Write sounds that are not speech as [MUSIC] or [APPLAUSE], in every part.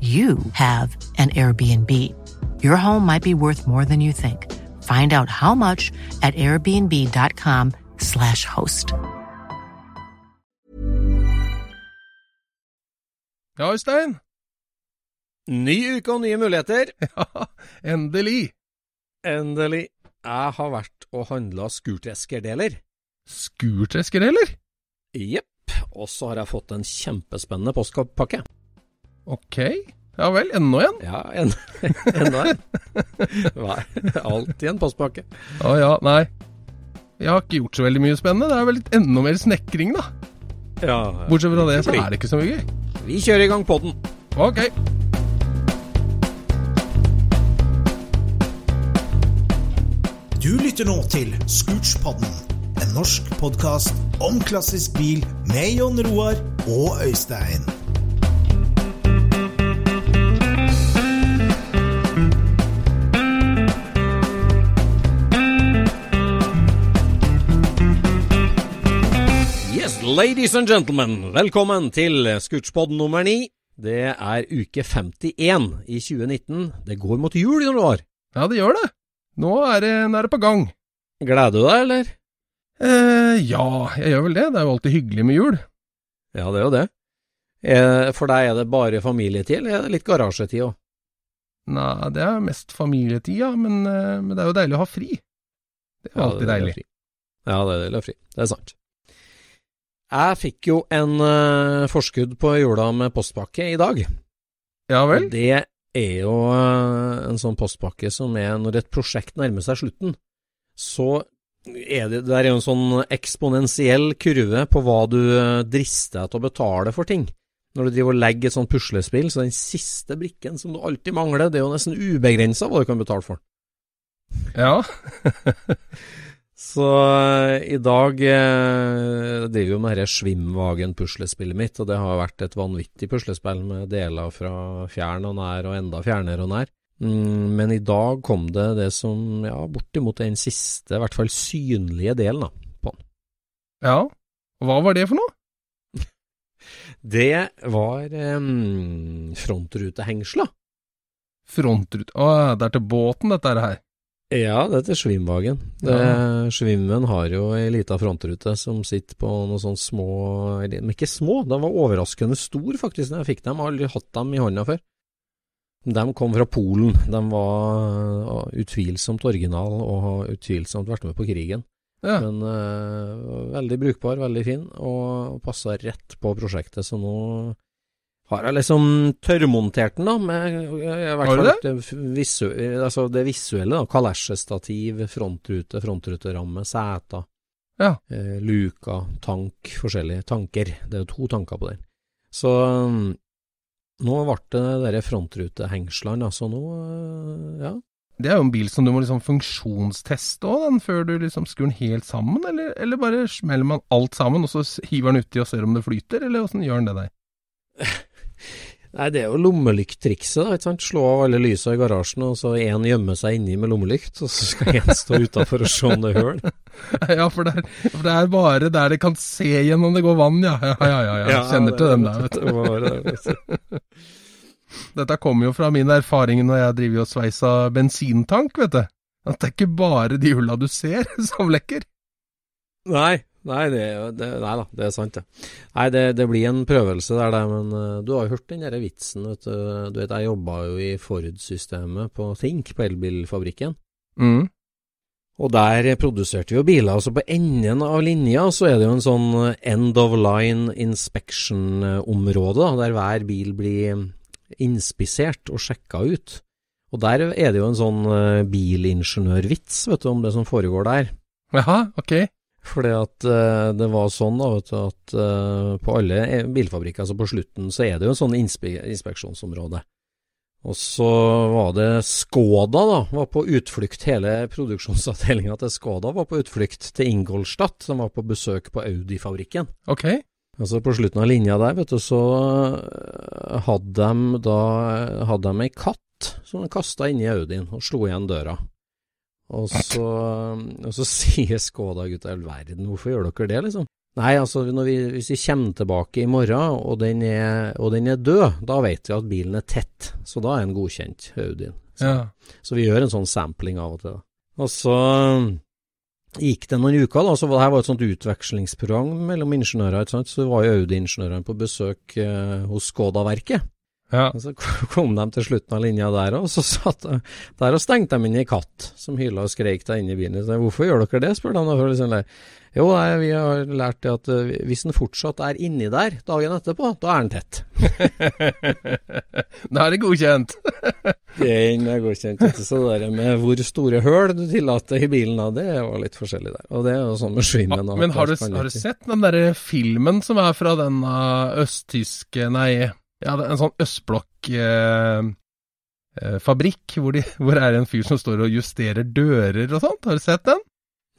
you have an Airbnb. Your home might be worth more than you think. Find out how much at airbnb.com/slash host. Ja, Øystein. Ny uke og nye muligheter. [LAUGHS] Ja, endelig. Endelig. Jeg har vært og handla skurteskerdeler. Skurtreskerdeler? Jepp. Og så har jeg fått en kjempespennende postpakke. Ok. Ja vel, enda en? Ja, en, [LAUGHS] enda en. Nei, Alltid en postpakke. Å ja, nei. Jeg har ikke gjort så veldig mye spennende. Det er vel litt enda mer snekring, da. Ja, Bortsett fra det, så er det ikke så mye gøy. Vi kjører i gang podden. Ok. Du lytter nå til Scootspodden, en norsk podkast om klassisk bil med Jon Roar og Øystein. Ladies and gentlemen, velkommen til Scootspod nummer ni. Det er uke 51 i 2019. Det går mot jul, i noen år. Ja, det gjør det. Nå er det, nå er det på gang. Gleder du deg, eller? Eh, ja, jeg gjør vel det. Det er jo alltid hyggelig med jul. Ja, det er jo det. Eh, For deg er det bare familietid, eller er det litt garasjetid òg? Nei, det er mest familietid, ja, men, eh, men det er jo deilig å ha fri. Det er alltid deilig. Ja, det er deilig å ha fri. Det er sant. Jeg fikk jo en uh, forskudd på jula med postpakke i dag. Ja vel? Det er jo uh, en sånn postpakke som er når et prosjekt nærmer seg slutten, så er det, det er jo en sånn eksponentiell kurve på hva du uh, drister deg til å betale for ting. Når du driver og legger et sånt puslespill, så den siste brikken som du alltid mangler, det er jo nesten ubegrensa hva du kan betale for. Ja. [LAUGHS] Så eh, i dag eh, driver jo med dette Svimvagen-puslespillet mitt, og det har vært et vanvittig puslespill med deler fra fjern og nær og enda fjernere og nær. Mm, men i dag kom det det som, ja, bortimot den siste, i hvert fall synlige delen da, på den. ja. Hva var det for noe? [LAUGHS] Det var um, frontrutehengsla. Frontrute Å, det er til båten, dette her. Ja, det er Svimvagen. Det, Ja. Svimmen har jo ei lita frontrute som sitter på noen sånne små eller, Men ikke små, de var overraskende stor faktisk da jeg fikk dem. Jeg har aldri hatt dem i hånda før. De kom fra Polen. De var uh, utvilsomt original og har utvilsomt vært med på krigen. Ja. Men uh, veldig brukbar, veldig fin, og passa rett på prosjektet. Så nå har jeg liksom tørrmontert den, da, med i hvert fall det, visu, altså det visuelle. da, Kalesjestativ, frontrute, frontruteramme, seter, Ja. eh, luka, tank, forskjellige tanker. Det er jo to tanker på den. Så um, nå ble det de frontrutehengslene, altså nå, eh, ja. Det er jo en bil som du må liksom funksjonsteste òg, før du liksom skrur den helt sammen, eller, eller bare smeller man alt sammen, og så hiver den uti og ser om det flyter, eller åssen gjør den det der? [LAUGHS] Nei, det er jo lommelyktrikset, da. ikke sant? Slå av alle lysa i garasjen, og så én gjemme seg inni med lommelykt, og så skal én stå utafor og se om det er hull. [LAUGHS] Ja, for det, er, for det er bare der det kan se gjennom det går vann, ja. Ja, ja, ja. ja. Kjenner til den der, vet du. Det det, vet du. [LAUGHS] Dette kommer jo fra min erfaring når jeg driver og sveisa bensintank, vet du. At det er ikke bare de hulla du ser [LAUGHS] som lekker. Nei, nei, det, det, nei da, det er sant, det. Nei, det, det blir en prøvelse der, det. Men uh, du har jo hørt den der vitsen, vet du. Du vet, jeg jobba jo i Ford-systemet på Think, på elbilfabrikken. Mm. Og der produserte vi jo biler. Altså på enden av linja så er det jo en sånn end of line inspection-område, der hver bil blir inspisert og sjekka ut. Og der er det jo en sånn eh, bilingeniørvits, vet du, om det som foregår der. Jaha, ok. Fordi at uh, det var sånn da, vet du, at uh, på alle bilfabrikker, altså på slutten, så er det jo en sånn inspe inspeksjonsområde. Og så var det Skoda, da, var på utflukt, hele produksjonsavdelinga til Skoda var på utflukt til Ingolstadt, som var på besøk på Audi-fabrikken. Ok. Altså på slutten av linja der, vet du, så eh, hadde de da hadde de ei katt som de kasta inn i Audien og slo igjen døra. Og så, og så [LAUGHS] sier Skoda-gutta i all verden, hvorfor gjør dere det, liksom? Nei, altså når vi, hvis vi kommer tilbake i morgen og den, er, og den er død, da vet vi at bilen er tett, så da er den godkjent, Audien. Så, Ja. så vi gjør en sånn sampling av og til. da. Og så gikk det noen uker, da, så var det her var et sånt utvekslingsprogram mellom ingeniører, så var jo Audi-ingeniørene på besøk eh, hos Skoda-verket. Ja. Og så [LAUGHS] kom de til slutten av linja der, og så satt de der og stengte de inn ei katt som hyla og skreik der inne i bilen. Så, Hvorfor gjør dere det, spør de. liksom, Jo, nei, vi har lært det at eh, hvis den fortsatt er inni der dagen etterpå, da er den tett. [LAUGHS] Da er det godkjent. [LAUGHS] Den er godkjent. Så det der med hvor store høl du tillater i bilen, da, det var litt forskjellig der. Og det er jo sånn med Schwimmen. Ja, Men har du, har du sett den derre filmen som er fra den uh, østtyske Nei, ja, det er en sånn østblokk eh, eh, hvor, de, [LAUGHS] hvor det er en fyr som står og justerer dører og sånt. Har du sett den?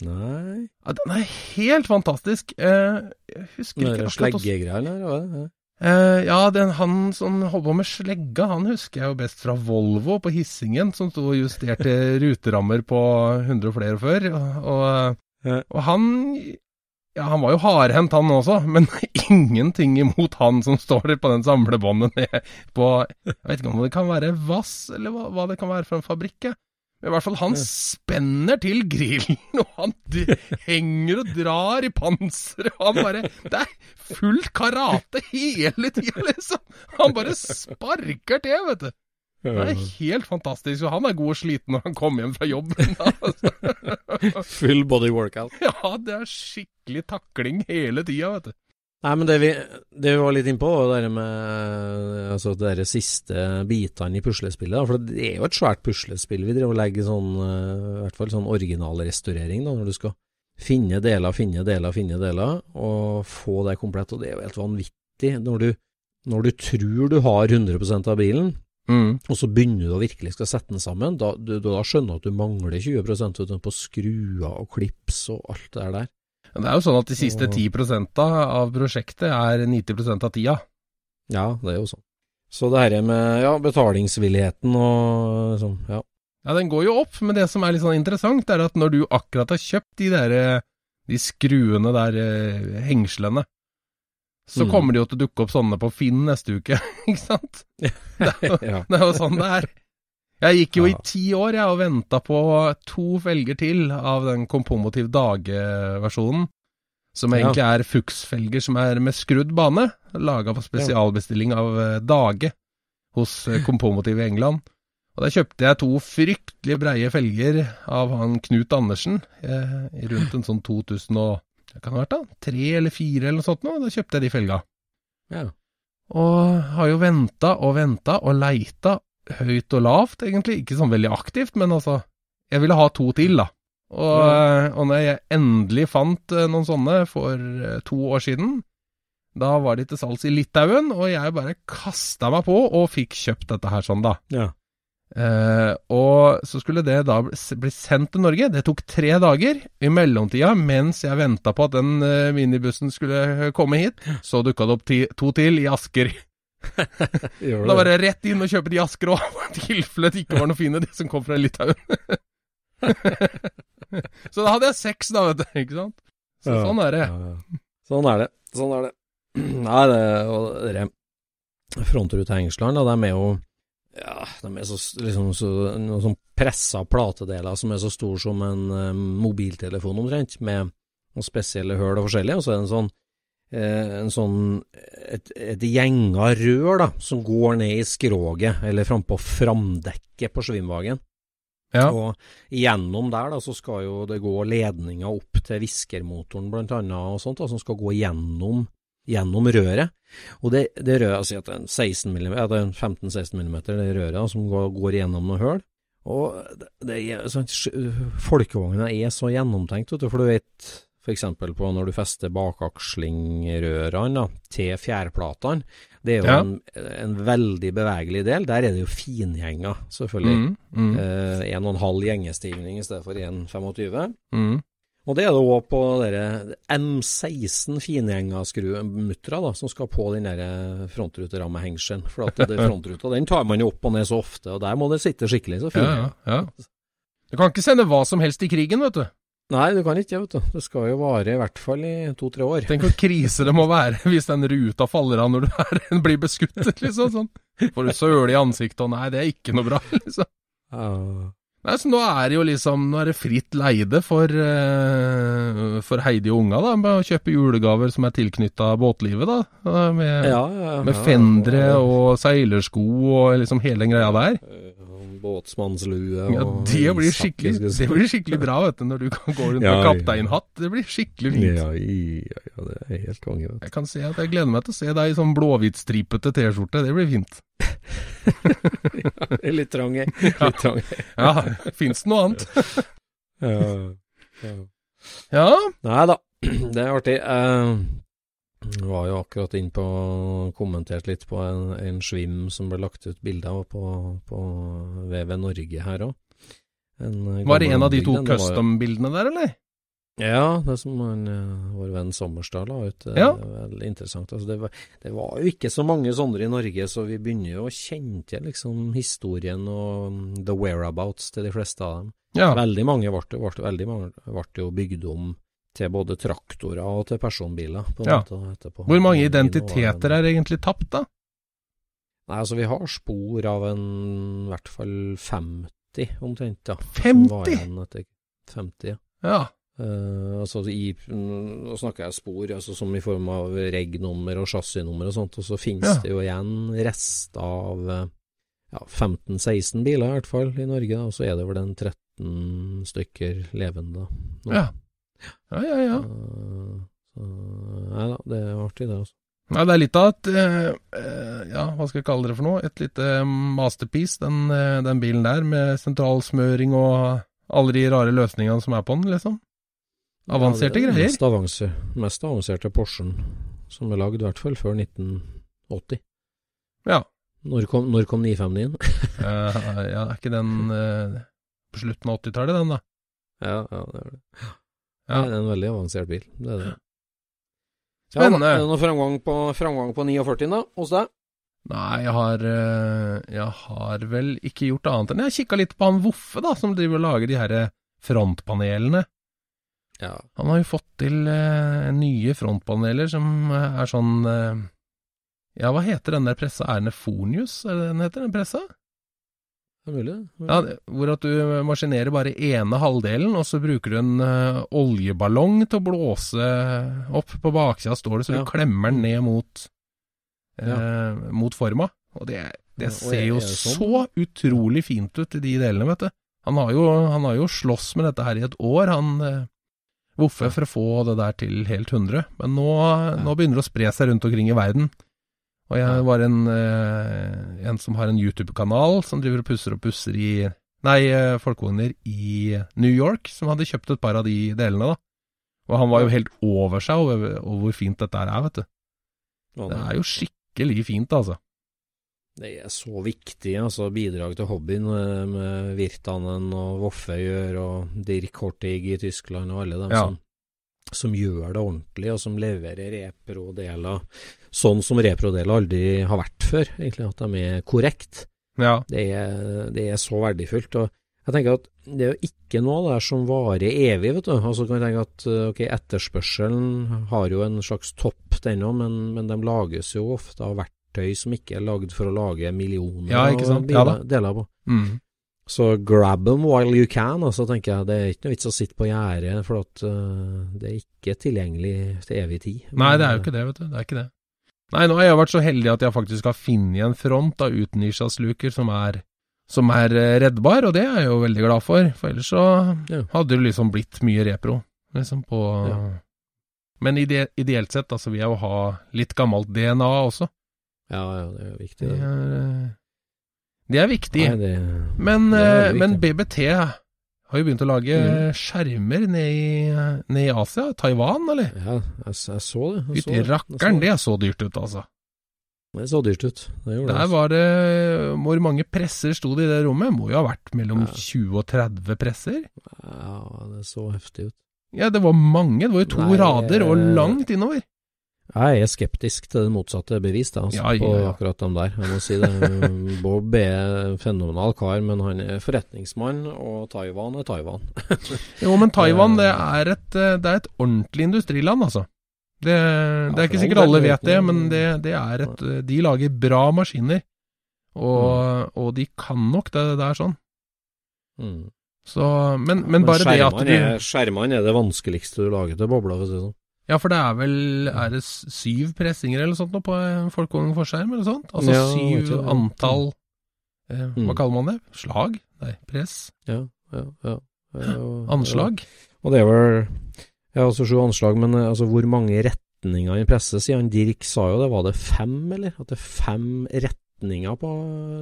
Nei, Ja, den er helt fantastisk. Eh, jeg husker ikke akkurat sleggegreier eller hva det? Eh, ja, den, han som holdt på med slegga, han husker jeg jo best fra Volvo på Hissingen, som sto og justerte [LAUGHS] ruterammer på 100 og flere før. Og, og, og han Ja, han var jo hardhendt han også, men [LAUGHS] ingenting imot han som står der på den samlebåndet ned på Jeg vet ikke om det kan være Vass, eller hva, hva det kan være fra en fabrikk. Men i hvert fall, han spenner til grillen, [LAUGHS] og han henger og drar i panseret, og han bare Det er fullt karate hele tida, liksom! Han bare sparker til, vet du. Det er helt fantastisk, og han er god og sliten når han kommer hjem fra jobben. Altså. [LAUGHS] Full body workout. [LAUGHS] Ja, det er skikkelig takling hele tida, vet du. Nei, men det vi, det vi var litt innpå, var det med altså de siste bitene i puslespillet. For det er jo et svært puslespill. Vi driver og legger sånn, eh, i hvert fall sånn originalrestaurering, da, når du skal finne deler, finne deler, finne deler, og få det komplett. Og det er jo helt vanvittig. Når du, når du tror du har 100% av bilen, Mm. og så begynner du å virkelig skal sette den sammen, da, du, da skjønner du at du mangler 20 vet du, på skruer og klips og alt det der. Det er jo sånn at de siste Og- 10% av prosjektet er 90% av tida. Ja, det er jo sånn. Så det her med ja, betalingsvilligheten og sånn, ja. Ja, den går jo opp, men det som er litt sånn interessant, er at når du akkurat har kjøpt de der eh, de skruene der, eh, hengslene, så Mm. kommer det jo til å dukke opp sånne på Finn neste uke, [LAUGHS] ikke sant? Det er jo, [LAUGHS] ja. det er jo sånn det er. Jeg gikk jo Ja. i ti år jeg og venta på to felger til av den Kompomotiv Dage-versjonen, som Ja. egentlig er Fuchs-felger som er med skrudd bane, laga på spesialbestilling av eh, Dage hos eh, Kompomotiv i England. Og der kjøpte jeg to fryktelig breie felger av han Knut Andersen, eh, rundt en sånn 2000 og hva kan ha vært da? Tre eller fire eller noe sånt nå, da kjøpte jeg de felga. ja. Og har jo venta og venta og leita høyt og lavt, egentlig. Ikke sånn veldig aktivt, men altså Jeg ville ha to til, da. Og, Ja. og når jeg endelig fant eh, noen sånne for eh, to år siden, da var de til salgs i Litauen, og jeg bare kasta meg på og fikk kjøpt dette her sånn, da. ja. Eh, og så skulle det da bli sendt til Norge. Det tok tre dager. I mellomtida, mens jeg venta på at den uh, minibussen skulle komme hit, så dukka det opp ti, to til i Asker. [LAUGHS] Da var det rett inn og kjøpe de Asker òg, i tilfelle det ikke var noe fine, de som kom fra Litauen. [LAUGHS] så da hadde jeg seks, da, vet du. Ikke sant? Så Ja. sånn er det. Ja, ja. Sånn er det. Sånn er det. [CLEARS THROAT] Nei, det og dere frontrutehengsslene, da, det er jo ja, de er så, liksom, så, noen sånn pressa platedeler som er så stor som en uh, mobiltelefon omtrent, med noen spesielle høl og forskjellig, og så er det en sånn uh, en sånn et, et gjenga rør da, som går ned i skroget, eller frampå framdekket på svimvagen. Ja. Og gjennom der da, så skal jo det gå ledninger opp til viskermotoren blant annet, og sånt, da, som skal gå gjennom, gjennom røret. Og det, det røret, altså at det er en 16 mm, ja, det er 15-16 mm, det røret som går, går gjennom noe høl. Og det, sånn, folkevogna er så gjennomtenkt, vet du, for du vet eksempel på når du fester bakakslingrørene da, til fjærplatene. Det er jo Ja. en, en veldig bevegelig del. Der er det jo fingjenger, selvfølgelig. Mm, mm, Eh, en og en halv gjengestigning i stedet for 1,25. mm. Og det er det òg på M16 fingjengaskrumutra da, som skal på den der frontruterammehengelen. For at det [LAUGHS] frontruta den tar man jo opp og ned så ofte, og der må det sitte skikkelig så Ja, fint. ja, ja. Du kan ikke sende hva som helst i krigen, vet du. Nei, du kan ikke, vet du. Det skal jo vare i hvert fall i to-tre år. Tenk hvor krise det må være [LAUGHS] hvis den ruta faller av når du er, blir beskutt, [LAUGHS] liksom. Sånn. Får du søle i ansiktet, og nei, det er ikke noe bra, liksom. Ja. Nei, så nå er det jo liksom Nå er det fritt leide for, uh, for Heidi og unga, da, med å kjøpe julegaver som er tilknytta båtlivet, da. Eh, Med, Ja, ja, med ja. fendere og seilersko og liksom hele den greia der. Båtsmannslue Båtsmannslue Ja, det blir skikkelig. Det blir skikkelig bra, vet du, når du kan gå rundt med kapteinhatt. Det blir skikkelig fint. Ja, ja, ja, det er helt konge. Jeg kan se at jeg gleder meg til å se deg i sånn blåhvitstripete T-skjorte. Det blir fint. Er [LAUGHS] litt trang. Litt trang. Ja, fins det noe annet? Ja, ja. Ja. Nei da, det er artig. Jeg var jo akkurat inn på kommentert litt på en, en svim som ble lagt ut bilde av på, på VV Norge her òg. Var det en av de to custom-bildene der, eller? Ja, det som han, eh, vår venn Sommerstad la ut. Det Ja. er veldig interessant. Altså, det, var, det var jo ikke så mange sånne i Norge, så vi begynner jo å kjenne til liksom, historien og mm, the whereabouts til de fleste av dem. Ja. Veldig mange ble, veldig mange ble jo bygd om til både traktorer og til personbiler. På Ja. måte etterpå. Hvor mange identiteter er egentlig tapt, da? Nei, altså Vi har spor av en i hvert fall 50 omtrent. da. Som 50? var igjen etter 50, ja. Ja. Eh, altså i, Nå snakker jeg spor, altså som i form av reg-nummer og chassisnummer og sånt, og så finnes Ja. det jo igjen rester av eh, ja, 15-16 biler i hvert fall i Norge, og så er det vel en 13 stykker levende. nå. Ja. Ja, ja, ja. Uh, så, nei da, det er artig det, altså. Nei, det er litt av et Ja, hva skal jeg kalle det for noe? Et lite masterpiece, den, den bilen der, med sentralsmøring og alle de rare løsningene som er på den, liksom. Avanserte ja, er greier. Mest, avanser, mest avanserte Porschen som er lagd, i hvert fall før 1980. Ja. Når kom, når kom 959 inn? uh, ja, er ikke den uh, på slutten av 80-tallet, den, da? ja, ja, det er det. Ja. Det er en veldig avansert bil. Det er det. Spennende. Ja, er det noe framgang på, framgang på 49 da, hos deg? Nei, jeg har, eh, jeg har vel ikke gjort annet enn Jeg kikka litt på han Voffe, da, som driver og lager de her frontpanelene. Ja. Han har jo fått til eh, nye frontpaneler som eh, er sånn eh, Ja, hva heter den der pressa? Er det Fornius, er det den heter, den pressa? Det er mulig, det. Ja, hvor at du maskinerer bare ene halvdelen, og så bruker du en eh, oljeballong til å blåse opp. På baksida står det, så Ja. du klemmer den ned mot, eh, mot forma. Og det, det ser er- jo sånn? så utrolig fint ut i de delene, vet du. Han har jo, han har jo slåss med dette her i et år, han Voffe, for å få det der til helt 100. Men nå, nå begynner det å spre seg rundt omkring i verden. Og jeg var en, eh, en som har en YouTube-kanal som driver og pusser og pusser i Nei, eh, folkevogner i New York, som hadde kjøpt et par av de delene, da. Og han var jo helt over seg over, over hvor fint dette er, vet du. Det er jo skikkelig fint, altså. Det er så viktig, altså. Bidrag til hobbyen med, med Virtanen og Voffegjør og Dirk Hortig i Tyskland, og alle dem Ja. som, som gjør det ordentlig, og som leverer repro-deler sånn som reprodeler aldri har vært før, egentlig, at de er korrekt. Ja. Det er, det er så verdifullt. og jeg tenker at det er jo ikke noe der som varer evig, vet du. Altså kan jeg tenke at ok, etterspørselen har jo en slags topp, den òg, men, men de lages jo ofte av verktøy som ikke er lagd for å lage millioner Ja, av Ja deler på. Mm. Så grab them while you can, altså tenker jeg. Det er ikke noe vits å sitte på gjerdet, for at uh, det er ikke tilgjengelig til evig tid. Nei, det er jo ikke det, vet du. Det er ikke det. Nei, nå har jeg vært så heldig at jeg faktisk har funnet en front av utnisja som er, som er eh, reddbar, og det er jeg jo veldig glad for. For ellers så Ja. hadde det liksom blitt mye repro, liksom på Ja. Men ide ideelt sett, altså, vil jeg jo ha litt gammelt DNA også. Ja, ja, det er viktig. Det Det. er, eh, det er viktig. Nei, det, Men, det er viktig. men. BBT har jo begynt å lage mm. skjermer i, ned i Asia. Taiwan, eller? ja, jeg, jeg så det. Jeg. Jeg rakkeren, så det så dyrt ut, altså. Det så dyrt ut. Det gjorde. Der var det Hvor mange presser sto det i det rommet? Må jo ha vært mellom Ja. 20 og 30 presser? Ja, det så heftig ut. Ja, det var mange. Det var jo to Nei, rader og eh, langt innover. Jeg er skeptisk til det motsatte bevis, da, altså, Ja, ja, på akkurat dem der. Jeg må si det. [LAUGHS] Bob er en fenomenal kar, men han er forretningsmann, og Taiwan er Taiwan. [LAUGHS] Jo, men Taiwan det er et, eh, det er et ordentlig industriland, altså. Det, det er ikke sikkert alle vet det, men det, det er et eh, De lager bra maskiner. Og, og de kan nok det er sånn. Mm. Så, men, men bare det at du er, skjermene er det vanskeligste du lager til bobler, for å si det sånn. Ja, for det er vel Er det syv pressinger eller sånt nå på en folkevogn forskjerm, eller sånt? Altså Ja, syv det. antall eh, Hva Mm. kaller man det? Slag? Nei, press? Ja, ja, ja. og- Anslag? Og det er vel Ja, altså sju anslag, men eh, altså hvor mange retninger i presse, sier han. Dirk sa jo det, var det fem, eller? At det er fem retninger på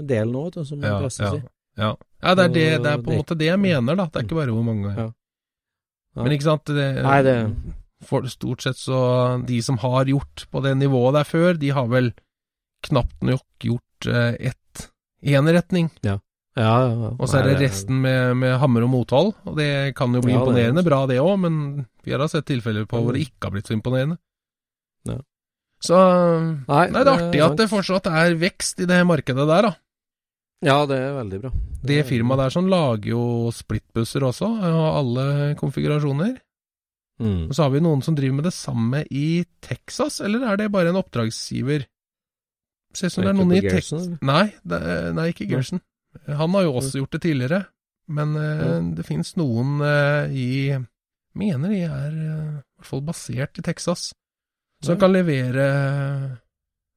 delen nå, vet du, som Ja, presse sier. ja. ja det, er det, det er på en måte det jeg mener, da. Det er ikke bare hvor mange Ja. Ja. Men ikke sant det, Nei, det- for Stort sett så De som har gjort på det nivået der før, de har vel knapt nok gjort eh, ett én retning. Ja, ja, ja. Og så er det resten med, med hammer og mothold, og det kan jo bli er imponerende bra det òg, men vi har da sett tilfeller på hvor det ikke har blitt så imponerende. Ja. Så Nei, nei, det er artig at det fortsatt er vekst i det markedet der, da. Ja, det er veldig bra. Det firmaet der som lager jo splittbusser også, og alle konfigurasjoner. Mm. Så har vi noen som driver med det samme i Texas, eller er det bare en oppdragsgiver? Ser ut som det er noen i Texas Nei, nei, ikke Gerson. Han har jo også gjort det tidligere, men uh, det finnes noen uh, i Mener de er uh, i hvert fall basert i Texas, som kan levere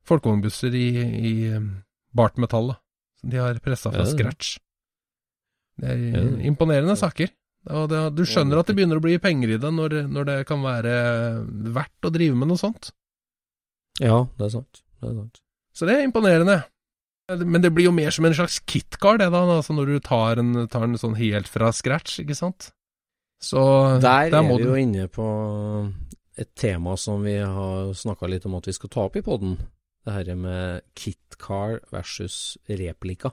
folkevognbusser i, i eh, Bart-metall, de har pressa fra scratch. Det er imponerende saker. Og det, du skjønner at det begynner å bli penger i det når, når det kan være verdt å drive med noe sånt. Ja, det er sant. Det er sant. Så det er imponerende. Men det blir jo mer som en slags kitcar, det da, altså når du tar en, tar en sånn helt fra scratch, ikke sant? Så Der, er må vi du- jo inne på et tema som vi har snakka litt om at vi skal ta opp i poden. Det her med kitcar versus replika,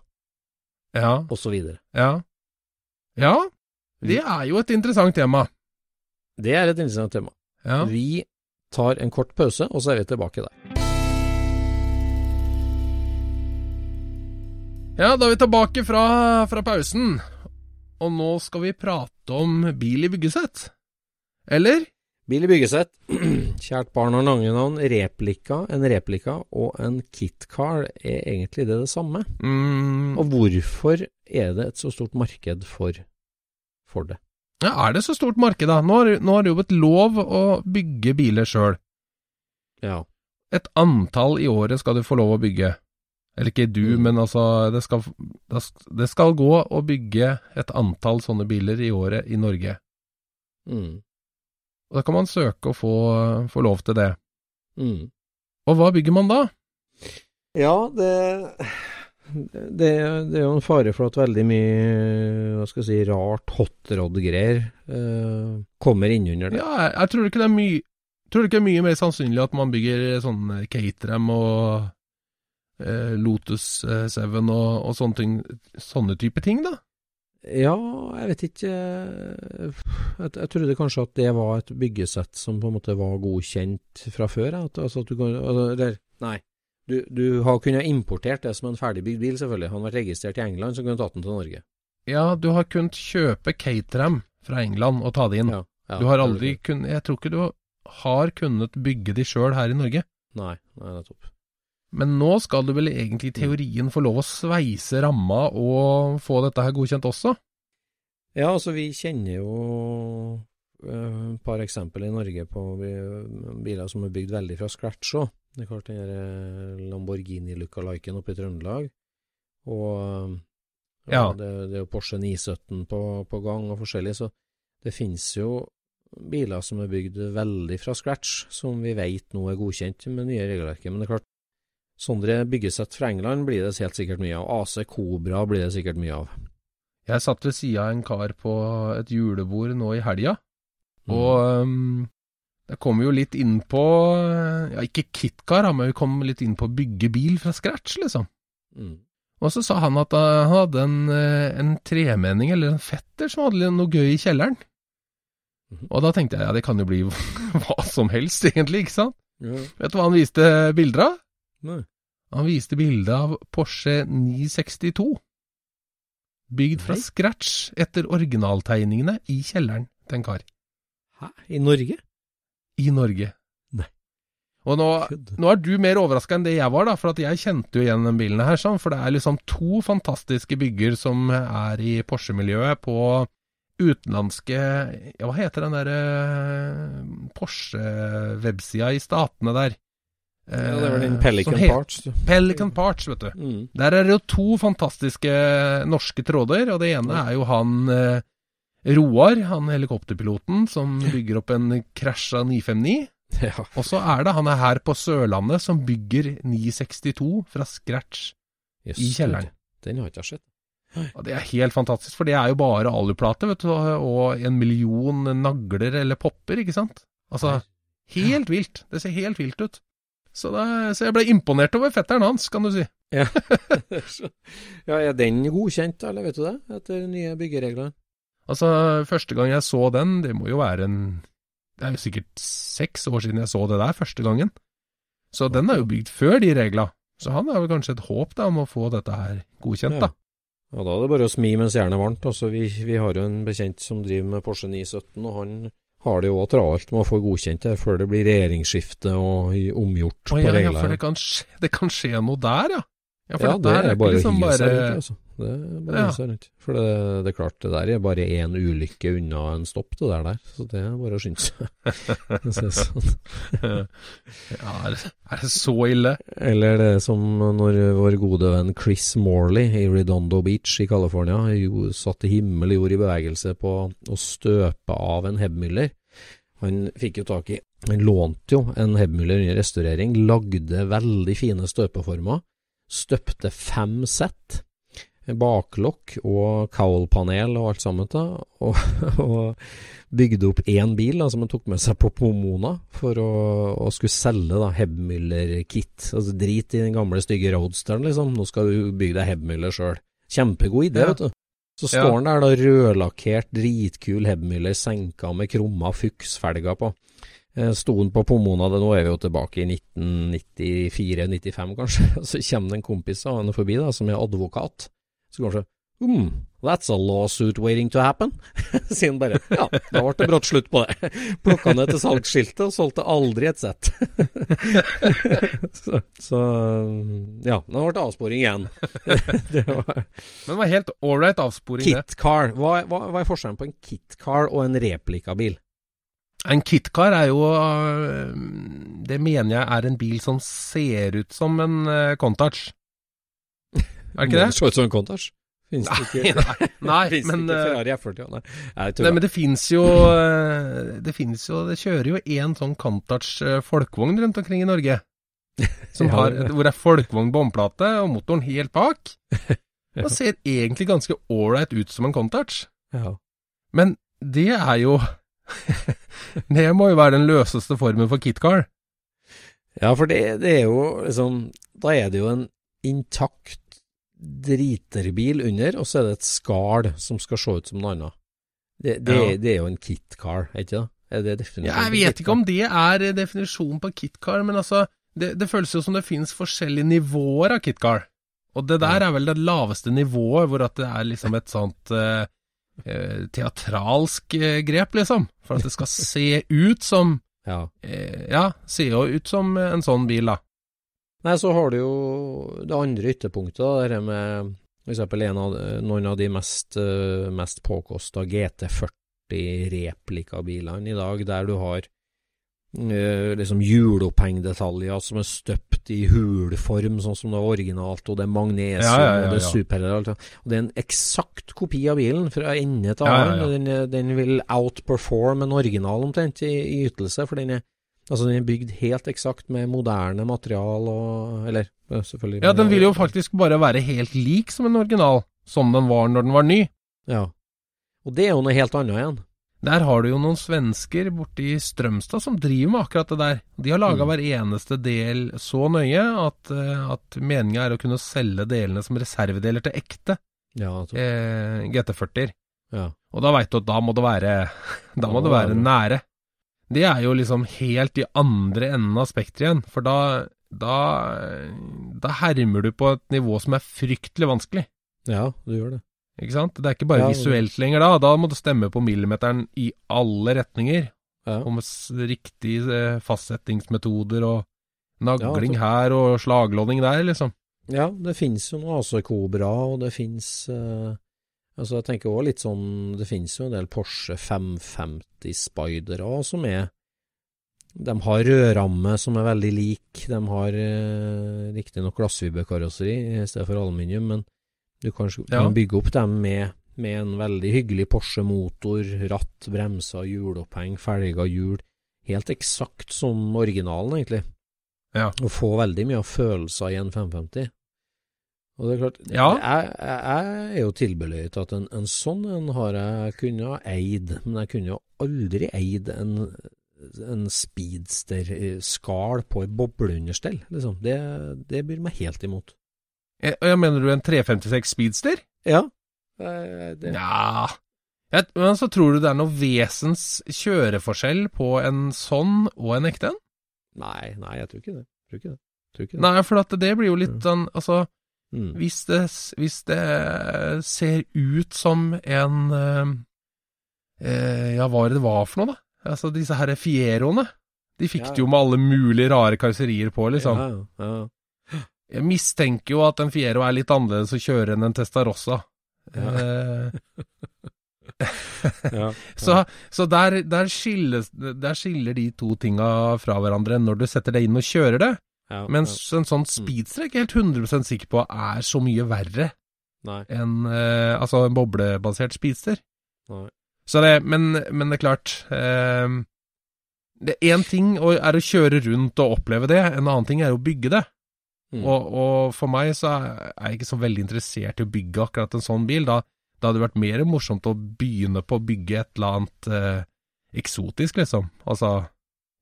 Ja, videre ja. Ja, det er jo et interessant tema. Det er et interessant tema. Ja. Vi tar en kort pause, og så er vi tilbake der. Ja, da er vi tilbake fra, fra pausen, og nå skal vi prate om bil i byggesett. Eller? Bil i byggesett. [CLEARS THROAT] Kjært barn har lange navn. Replika, en replika og en kitcar er egentlig det det samme. Mm, Og hvorfor er det et så stort marked for, for det? ja, er det så stort marked, da? Nå har, nå har det jo blitt lov å bygge biler sjøl. Ja. Et antall i året skal du få lov å bygge. Eller ikke du, Mm. men altså det skal, det skal gå å bygge et antall sånne biler i året i Norge. Mm. Og da kan man søke å få, få lov til det. Mm. Og hva bygger man da? Ja, det, det Det er jo en fare for at veldig mye hva skal jeg si, rart hotrod-greier eh, kommer innunder det. Ja, jeg, jeg tror ikke det er mye Tror ikke det er mye mer sannsynlig at man bygger sånn Caterham og eh, Lotus eh, 7 og, og sånne, ting, sånne type ting, da? Ja, jeg vet ikke Jeg, jeg trodde kanskje at det var et byggesett som på en måte var godkjent fra før. At, altså at du kan, altså, Nei. Du, du har kunnet importert det som en ferdigbygd bil, selvfølgelig. Han var registrert i England, så kunne du tatt den til Norge. Ja, du har kunnet kjøpe Caterham fra England og ta det inn. Ja, ja, du har aldri kunnet Jeg tror ikke du har kunnet bygge de sjøl her i Norge. Nei, nei, nettopp. Men nå skal du vel egentlig i teorien få lov å sveise ramma og få dette her godkjent også? Ja, altså vi kjenner jo eh, et par eksempler i Norge på biler som er bygd veldig fra scratch òg. Det er klart den eh, Lamborghini Lookaliken oppe i Trøndelag. Og eh, Ja. det, det er jo Porsche 917 på, på gang og forskjellig, så det finnes jo biler som er bygd veldig fra scratch, som vi vet nå er godkjent med nye regelverket. Men det er klart, sånne byggesett fra England blir det helt sikkert mye av. AC Cobra blir det sikkert mye av. Jeg satt ved sida av en kar på et julebord nå i helga, Mm. og um, det kom jo litt inn på Ja, ikke KitKar, men vi kom litt inn på å bygge bil fra scratch, liksom. Mm. Og så sa han at uh, han hadde en, uh, en tremenning, eller en fetter, som hadde noe gøy i kjelleren. Mm. Og da tenkte jeg ja, det kan jo bli [LAUGHS] hva som helst, egentlig, ikke sant? Ja. Vet du hva han viste bilder av? Nei. Han viste bilde av Porsche 962. Bygd fra Nei. scratch etter originaltegningene i kjelleren til en kar Hæ? I Norge? I Norge. Nei. Og nå, nå er du mer overraska enn det jeg var, da, for at jeg kjente jo igjen den bilen her, sånn, for det er liksom to fantastiske bygger som er i Porsche-miljøet på utenlandske Ja, hva heter den derre Porsche-websida i statene der? Ja, det var den Eh, Pelican het- Parts. du. Pelican Parts, vet du. Mm. Der er det jo to fantastiske norske tråder, og det ene er jo han eh, Roar, han helikopterpiloten som bygger opp en krasja 959. Ja. Og så er det han er her på Sørlandet som bygger 962 fra scratch. yes, I kjelleren. Den har ikke jeg sett. Og det er helt fantastisk, for det er jo bare aluplate, vet du, og en million nagler eller popper, ikke sant? Altså, helt vilt. Det ser helt vilt ut. Så, da, så jeg ble imponert over fetteren hans, kan du si. Ja. [LAUGHS] ja, er den godkjent, eller vet du det? Etter nye byggeregler? Altså, første gang jeg så den, det må jo være en Det er jo sikkert seks år siden jeg så det der første gangen. Så den er jo bygd før de regla. Så han har vel kanskje et håp da om å få dette her godkjent, da. Ja, da er det bare å smi mens jernet er varmt. Altså, vi, vi har jo en bekjent som driver med Porsche 917, og han har det jo òg travelt med å få godkjent det før det blir regjeringsskifte og omgjort Å på ja, ja, for det kan, skje, det kan skje noe der, ja. Ja, for Ja, dette det er, er bare bare å liksom hive seg rundt, altså. Det er bare å Ja. hive seg rundt. For det, det er klart, det der er bare én ulykke unna en stopp, det der der. Så det er bare å skynde seg. [LAUGHS] Sånn. ja, er, det, er det så ille? Eller det som når vår gode venn Chris Morley i Redondo Beach i California jo satte himmel og jord i bevegelse på å støpe av en Hebmüller. Han fikk jo tak i Han lånte jo en Hebmüller under restaurering, lagde veldig fine støpeformer, støpte fem sett, baklokk og cowl-panel og alt sammen, da, og, [LAUGHS] og bygde opp én bil da, som han tok med seg på Pomona for å, å skulle selge da, Hebmüller-kit. Altså Drit i den gamle, stygge roadsteren, liksom. Nå skal du bygge deg Hebmüller sjøl. Kjempegod idé, Ja. vet du. Så står han der da rødlakkert, dritkul Hebmüller, senka med krumma fuksfelger på. Eh, Sto han på Pomona, det nå er vi jo tilbake i 1994-95 kanskje. [LAUGHS] Så kommer det en kompis av henne forbi da, som er advokat. Så kanskje sånn Hmm, that's a lawsuit waiting to happen. [LAUGHS] Sier han bare. Ja, da ble det brått slutt på det. [LAUGHS] Plukka ned til salgsskiltet og solgte aldri et sett. så, så ja, da ble det avsporing igjen. det var Men det var helt ålreit avsporing, det. Kitcar. Hva, hva, hva er forskjellen på en kitcar og en replikabil? En KitKar er jo øh, Det mener jeg er en bil som ser ut som en Contouch. Er det ikke det? Se ut som en Contouch? Finnes det ikke Nei, nei, [LAUGHS] men, ikke Ferrari F40? Nei, Nei, men det fins jo Det finnes jo Det kjører jo én sånn Countach øh, folkevogn rundt omkring i Norge. [LAUGHS] Som har, hvor det er folkevogn på omplate og motoren helt bak. [LAUGHS] Og ser egentlig ganske ålreit ut som en Contouch. Men det er jo [LAUGHS] Det må jo være den løseste formen for kitcar. Ja, for det, det er jo liksom Da er det jo en intakt driterbil under, og så er det et skall som skal se ut som noe annet. Det, det, Ja. det er jo en kitcar, er ikke det? Er det definisjonen? Jeg vet ikke om det er definisjonen på kitcar, men altså det, det føles jo som det finnes forskjellige nivåer av kitcar. Og det der er vel det laveste nivået, hvor at det er liksom et sånt eh, eh, teatralsk eh, grep, liksom. For at det skal se ut som [LAUGHS] Ja. eh, Ja, se jo ut som en sånn bil, da. Nei, så har du jo det andre ytterpunktet, da, det med av, noen av de mest, uh, mest påkosta GT40 replikabilene i dag, der du har eh, liksom hjulopphengdetaljer som er støpt i hulform, sånn som det var originalt, og det er magnesium, Ja, ja, ja, og det er ja. super og det. Er en eksakt kopi av bilen fra ende til annen. Den, den vil outperform en original omtrent i, i ytelse, for den er Altså, den er bygd helt eksakt med moderne material og Eller, selvfølgelig Ja, den vil jo faktisk bare være helt lik som en original, som den var når den var ny. Ja. Og det er jo noe helt annet igjen. Der har du jo noen svensker borte i Strømstad som driver med akkurat det der. De har laga Mm. hver eneste del så nøye at, eh, at meninga er å kunne selge delene som reservedeler til ekte Ja, eh, GT40-er. ja. Og da veit du at da må det være [LAUGHS] Da må det være nære. Det er jo liksom helt i andre enden av spekteret igjen, for da da, da hermer du på et nivå som er fryktelig vanskelig. ja, du gjør det. Ikke sant? Det er ikke bare Ja, visuelt lenger da, da må du stemme på millimeteren i alle retninger. Ja. Og med riktige eh, fastsettingsmetoder og nagling Ja, her og slaglodding der, liksom. Ja, det finnes jo noe AC Cobra, og det finnes eh, Altså, jeg tenker også litt sånn Det finnes jo en del Porsche 550 Spidere som er De har rødramme som er veldig lik. De har eh, riktignok glassfiberkarosseri i stedet for aluminium, men du kan, Ja. kan bygge opp dem med, med en veldig hyggelig Porsche-motor, ratt, bremser, hjuloppheng, felger, hjul. Helt eksakt som originalen, egentlig. Ja. Og få veldig mye av følelser i en 550. Og det er klart, Ja. jeg, jeg, jeg er jo tilbøyelig til at en, en sånn en har jeg kunnet ha eid, men jeg kunne jo aldri eid en, en speedster-skall på et bobleunderstell, liksom. Det, det byr meg helt imot. Eh, jeg mener du en 356 Speedster? Ja. Eh, Det, Ja Jeg- Men så tror du det er noe vesens kjøreforskjell på en sånn og en ekte en? Nei, nei, jeg tror ikke det. Tror ikke det. Tror ikke det. Nei, for at det blir jo litt sånn Altså, Mm. hvis det, hvis det ser ut som en eh, eh, Ja, hva var det det var for noe, da? Altså, disse her Fieroene. De fikk Ja. det jo med alle mulige rare karosserier på, liksom. Ja, ja, ja. Jeg mistenker jo at en Fiero er litt annerledes å kjøre enn en Testarossa. Ja. [LAUGHS] ja, [LAUGHS] ja. så så der, der, skilles, der skiller de to tinga fra hverandre når du setter deg inn og kjører det. ja, Mens en sånn speedstrek er jeg helt 100% sikker på er så mye verre enn eh, altså en boblebasert speedster. Så det, men, men det er klart eh, det Én ting er å kjøre rundt og oppleve det, en annen ting er å bygge det. Mm. Og, og for meg så er jeg ikke så veldig interessert i å bygge akkurat en sånn bil. Da, da hadde det vært mer morsomt å begynne på å bygge et eller annet eh, eksotisk, liksom. Altså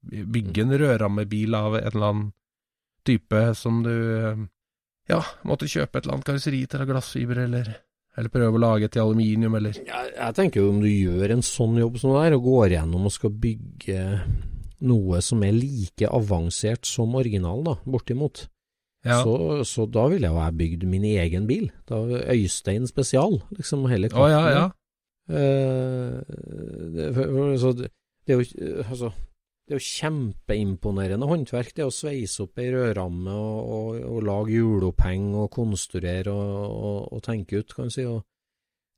bygge en rødrammebil av en eller annen type som du eh, ja, måtte kjøpe et eller annet karosseri til av glassfiber, eller, eller prøve å lage i aluminium, eller Jeg, jeg tenker jo om du gjør en sånn jobb som det der, og går gjennom og skal bygge noe som er like avansert som originalen, da, bortimot, ja. så, så da ville jo ha bygd min egen bil. Da Øystein spesial, liksom hele Å, ja, ja. Eh, det, så det, det er jo eh, altså, det er jo kjempeimponerende håndverk, det å sveise opp ei rødramme og, og, og lage hjuloppheng og konstruere og, og, og tenke ut, kan du si. Og,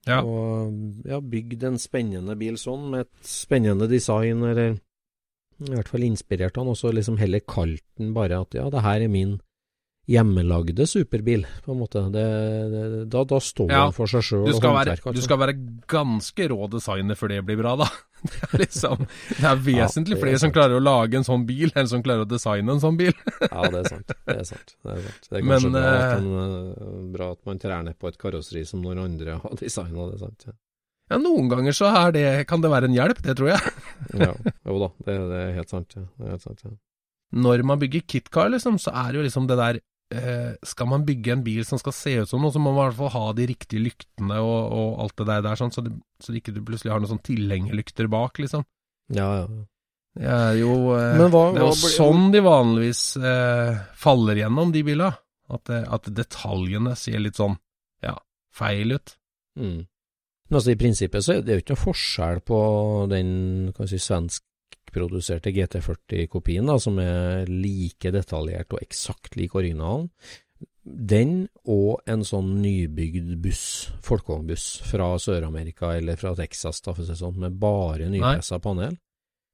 Ja. og ja, bygd en spennende bil sånn, med et spennende design, eller i hvert fall inspirert han, og så liksom heller kalt den bare at ja, det her er min hjemmelagde superbil, på en måte. Det, det, da, da står Ja, den for seg sjøl Du skal, være, du altså. skal være ganske rå designer før det blir bra, da. [LAUGHS] Det er liksom Det er vesentlig det er flere som klarer å lage en sånn bil, enn som klarer å designe en sånn bil. [LAUGHS] Ja, det er sant. Det er sant. Det er, sant. Det er Men, kanskje bra, at man, eh, bra at man trær ned på et karosseri som noen andre har [LAUGHS] designa, det er sant. Ja. Ja, noen ganger så det, kan det være en hjelp, det tror jeg. ja. Jo da, det, det er helt sant. Ja. Det er helt sant ja. Når man bygger kitcar, liksom, så er det jo liksom det der eh, Skal man bygge en bil som skal se ut som noe, så må man i hvert fall ha de riktige lyktene og, og alt det der, der sånn, så, det, så det ikke du plutselig har noen sånn tilhengerlykter bak, liksom. Ja, ja. Det er jo, eh, hva- det er jo ble- sånn de vanligvis eh, faller gjennom, de bilene. At, at detaljene ser litt sånn, ja, feil ut. Mm. Men altså, i prinsippet så er det jo ikke noe forskjell på den kan vi si, svenskproduserte GT40-kopien, som er like detaljert og eksakt lik originalen. Den og en sånn nybygd buss, folkevognbuss fra Sør-Amerika eller fra Texas, da, for å si sånn, med bare nypressa panel.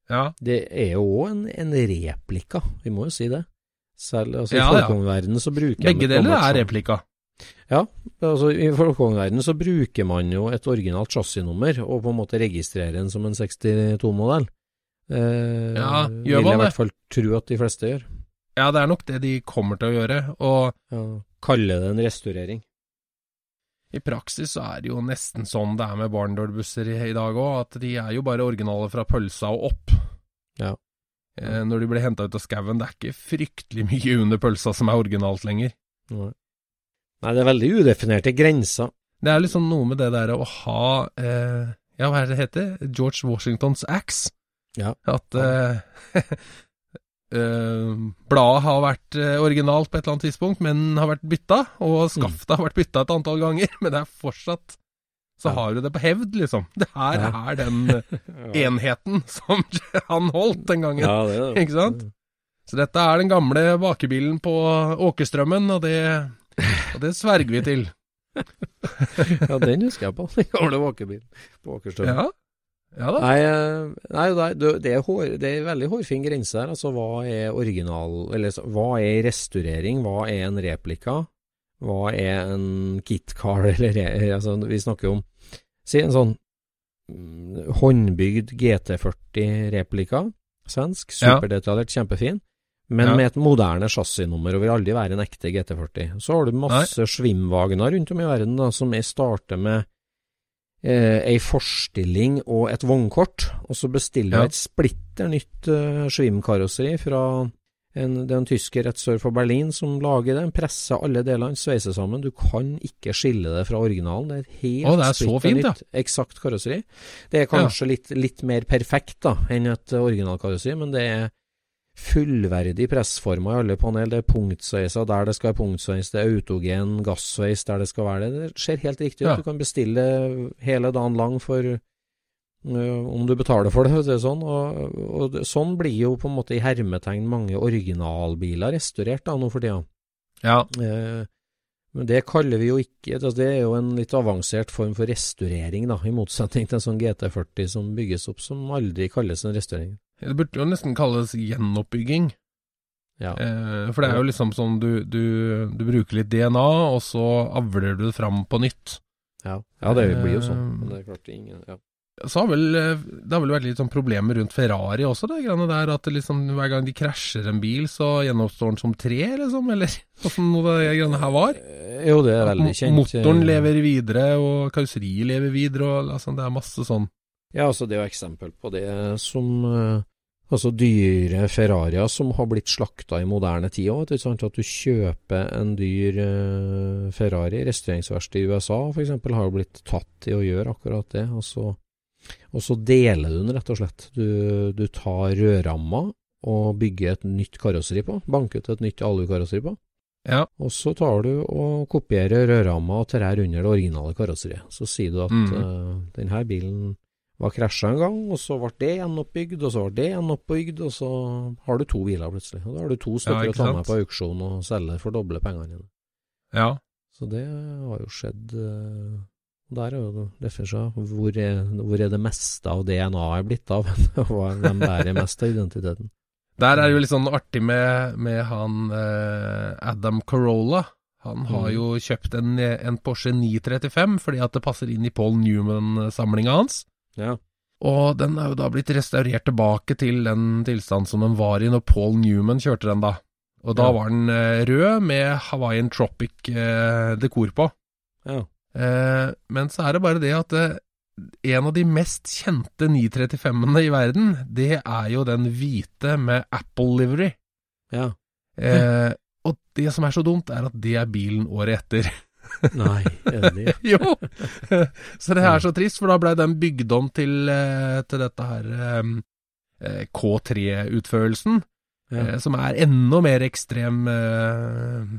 Ja, Det er jo òg en, en replika, vi må jo si det. Selv altså, Ja, i folkevognverdenen så bruker begge deler er replika. ja, altså I folkevognverdenen så bruker man jo et originalt chassisnummer og på en måte registrerer den som en 62-modell. Eh, Ja, vil jeg i hvert fall tro at de fleste gjør. Ja, det er nok det de kommer til å gjøre, og Ja, kalle det en restaurering. i praksis så er det jo nesten sånn det er med barndolbusser i, i dag òg, at de er jo bare originale fra pølsa og opp. Ja. Eh, når de blir henta ut av skauen, det er ikke fryktelig mye under pølsa som er originalt lenger. Nei. Nei, det er veldig udefinerte grenser. Det er liksom noe med det der å ha eh, Ja, hva er det det heter? George Washingtons axe. Ja. At eh, [LAUGHS] eh, bladet har vært eh, originalt på et eller annet tidspunkt, men har vært bytta, og skaftet har vært bytta et antall ganger, [LAUGHS] men det er fortsatt Så Ja. har du det på hevd, liksom. Det her Ja. er den [LAUGHS] enheten som han holdt den gangen. Ja, det det. Ikke sant? Så dette er den gamle bakebilen på Åkerstrømmen, og det, og det sverger vi til. Ja, den husker jeg på. Den gamle vakebilen på Åkerstrømmen. Ja, ja da. Nei, eh, nei det, er, det, er hår, det er veldig hårfin grense her. Altså, hva er original Eller hva er restaurering? Hva er en replika? Hva er en kitcar? [LAUGHS] Eller altså, vi snakker om Si en sånn mm, håndbygd GT40 replika. Svensk. Ja. Superdetaljert, kjempefin. Men Ja. med et moderne chassisnummer, og vil aldri være en ekte GT40. Så har du masse Schwim-Wagner rundt om i verden da, som er starter med eh, ei forstilling og et vognkort, og så bestiller Ja. et splitter nytt eh, Schwim-karosseri fra en, det er en tysker rett sør for Berlin som lager det. Presser alle delene, sveiser sammen. Du kan ikke skille det fra originalen. Det er et helt Å, det er så splitter nytt, ja. eksakt karosseri. Det er kanskje litt, litt mer perfekt da enn et originalkarosseri, men det er fullverdig pressformer i alle panel. Det er punktsveiser der det skal være punktsveis, det er autogen gassveis der det skal være det. Det ser helt riktig ut. Ja. Du kan bestille hele dagen lang for øh, om du betaler for det, det sånn. Og, og sånn blir jo på en måte i hermetegn mange originalbiler restaurert da, nå for tida. Ja. Eh, men det kaller vi jo ikke altså Det er jo en litt avansert form for restaurering, da, i motsetning til en sånn GT40 som bygges opp, som aldri kalles en restaurering. Det burde jo nesten kalles gjenoppbygging. Ja. Eh, for det er jo liksom sånn du, du, du bruker litt DNA, og så avler du det fram på nytt. Ja, ja det blir jo sånn. Men det er klart ingen ja. Så har vel, eh, det har vel vært litt sånn problemer rundt Ferrari også, det greiene der. At liksom, hver gang de krasjer en bil, så gjenoppstår den som tre, liksom? Eller [LAUGHS] åssen noe det greiene her var? Eh, Jo, det er veldig kjent. Motoren eh, lever videre, og karosseriet lever videre, og altså, det er masse sånn. Ja, altså det er jo eksempel på det som Altså dyre Ferrarier som har blitt slakta i moderne tid òg. At du kjøper en dyr eh, Ferrari, Restaureringsverkstedet i USA f.eks., har jo blitt tatt i å gjøre akkurat det. Og så, og så deler du den, rett og slett. Du, du tar rødramma og bygger et nytt karosseri på. Banker ut et nytt alukarosseri på. Ja. Og så tar du og kopierer rødramma og trær under det originale karosseriet. Så sier du at Mm. uh, denne bilen var krasja en gang, og så ble det gjenoppbygd, og så ble det gjenoppbygd, og så har du to biler plutselig. Og da har du to stykker ja, å ta med på auksjon og selge for doble pengene dine. Ja. Så det har jo skjedd eh, Der er jo definisjonen hvor, er- hvor er det meste av DNA-et blitt av? [LAUGHS] Hvem bærer mest av identiteten? Der er det jo litt sånn artig med, med han eh, Adam Carolla. Han har Mm. jo kjøpt en, en Porsche 935 fordi at det passer inn i Paul Newman-samlinga hans. Ja. Og den er jo da blitt restaurert tilbake til den tilstand som den var i når Paul Newman kjørte den, da. Og da Ja. var den eh, rød med Hawaiian Tropic-dekor på. ja. Eh, men så er det bare det at eh, en av de mest kjente 935-ene i verden, det er jo den hvite med Apple livery. ja. Eh, og det som er så dumt, er at det er bilen året etter. [LAUGHS] Nei, det? [LAUGHS] jo! så det er så trist, for da blei den bygd om til, eh, til dette her eh, eh, K3-utførelsen, Ja. som er enda mer ekstrem eh,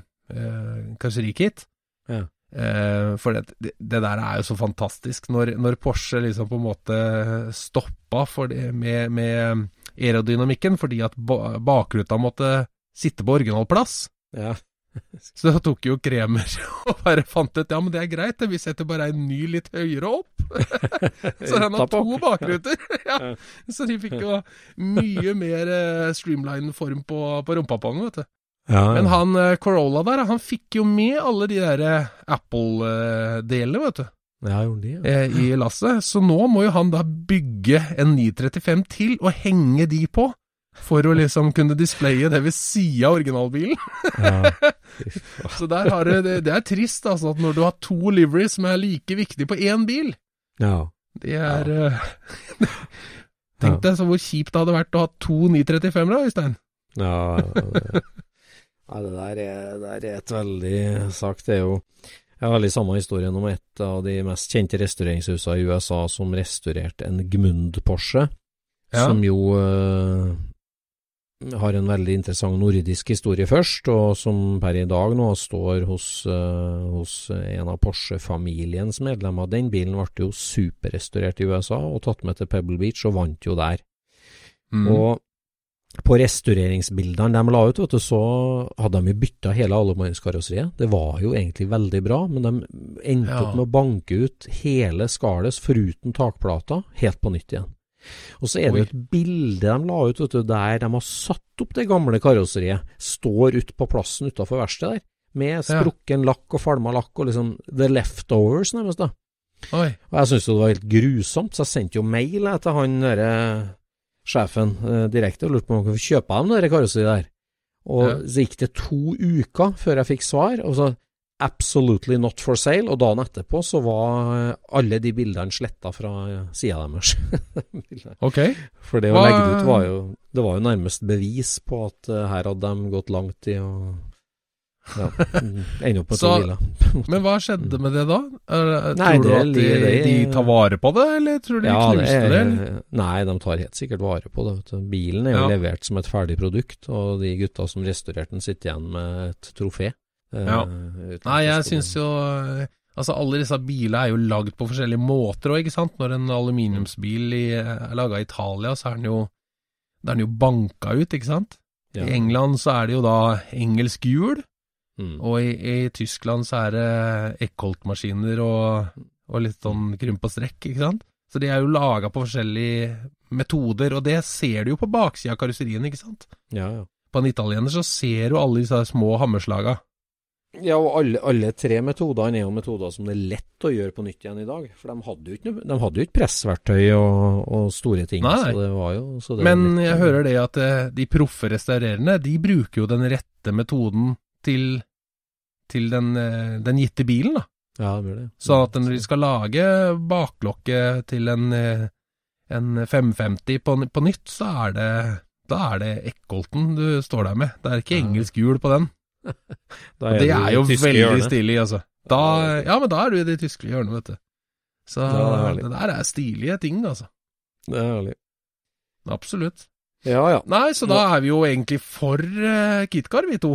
karosserikit. Ja. Eh, for det, det, der er jo så fantastisk. Når, når Porsche liksom på en måte stoppa det, med, med aerodynamikken fordi at ba bakruta måtte sitte på originalplass, ja. [LAUGHS] så tok jo Kremer [LAUGHS] og bare fant ut ja, men det er greit, vi setter bare en ny litt høyere opp. [LAUGHS] så han har to bakruter. ja. Ja. Så de fikk jo mye mer eh, streamline form på, på rumpa på den, vet du. Ja, Men han eh, Corolla der, han fikk jo med alle de der eh, Apple-delene, vet du, ja, gjorde de, ja. i lasset. Så nå må jo han da bygge en 935 til og henge de på. For å liksom kunne displaye det ved sida av originalbilen. ja. [LAUGHS] Så der har du, det, det er trist, altså, at når du har to liveries som er like viktige på én bil, ja. det er eh, [LAUGHS] Tenk deg så hvor kjipt det hadde vært å ha to 935-ere, Øystein. Ja, det, [LAUGHS] ja, det der er, det der er et veldig sagt. Det er jo Jeg har veldig samme historien om et av de mest kjente restaureringshusene i USA som restaurerte en Gmund Porsche, Ja. som jo eh, har en veldig interessant nordisk historie først, og som per i dag nå står hos, eh, hos en av Porsche-familiens medlemmer. Den bilen ble jo superrestaurert i USA og tatt med til Pebble Beach, og vant jo der. Mm. Og på restaureringsbildene de la ut, vet du, så hadde de jo bytta hele allemannskarosseriet. Det var jo egentlig veldig bra, men de endte Ja. opp med å banke ut hele skallet foruten takplata, helt på nytt igjen. Og så er det Oi. et bilde de la ut, du, der de har satt opp det gamle karosseriet, står ute på plassen utafor verkstedet der, med sprukken lakk og falma lakk og liksom the leftovers, nærmest, da. Oi. Og jeg syntes jo det var helt grusomt, så jeg sendte jo mail til han derre sjefen eh, direkte og lurte på om jeg kunne kjøpe dem det karosseriet der. Og Ja. så gikk det to uker før jeg fikk svar, og så absolutely not for sale, og dagen etterpå så var eh, alle de bildene sletta fra sida deres. [LAUGHS] okay. For det å legge det ut var jo Det var jo nærmest bevis på at eh, her hadde de gått langt i å ja, [LAUGHS] ende opp med to biler. [LAUGHS] Men hva skjedde med det da? Er, Nei, tror du at de, det, de tar vare på det, eller tror du de Ja, det knuste det? Er, Nei, de tar helt sikkert vare på det. Bilen er jo Ja. levert som et ferdig produkt, og de gutta som restaurerte den, sitter igjen med et trofé. Eh, Ja. Nei, jeg syns jo Altså, alle disse bilene er jo lagd på forskjellige måter òg, ikke sant? Når en aluminiumsbil i, er laga i Italia, så er den jo Da er den jo banka ut, ikke sant? ja. I England så er det jo da engelsk hjul, Mm. og i, i Tyskland så er det Eckholt-maskiner og, og litt sånn krymp og strekk, ikke sant? Så de er jo laga på forskjellige metoder, og det ser du jo på baksida av karosserien, ikke sant? ja, ja. På en italiener så ser du alle disse små hammerslaga. Ja, og alle, alle tre metodene er jo metoder som det er lett å gjøre på nytt igjen i dag. For de hadde jo ikke, de hadde jo ikke pressverktøy og, og store ting. Nei. Så det var jo så det Men var jeg hører det at eh, de proffe restaurerende, de bruker jo den rette metoden til, til den, eh, den gitte bilen, da. Ja, det blir det. Så at når de skal lage baklokket til en, eh, en 550 på, på nytt, så er det da er det Eckholten du står der med. Det er ikke engelsk hjul på den. [LAUGHS] Det er jo veldig stilig, altså. Da, ja, men da er du i det tyske hjørnet, vet du. Så det det der er stilige ting, altså. Det er herlig. Absolutt. Ja, ja. Nei, så da er vi jo egentlig for uh, KitKar, vi to.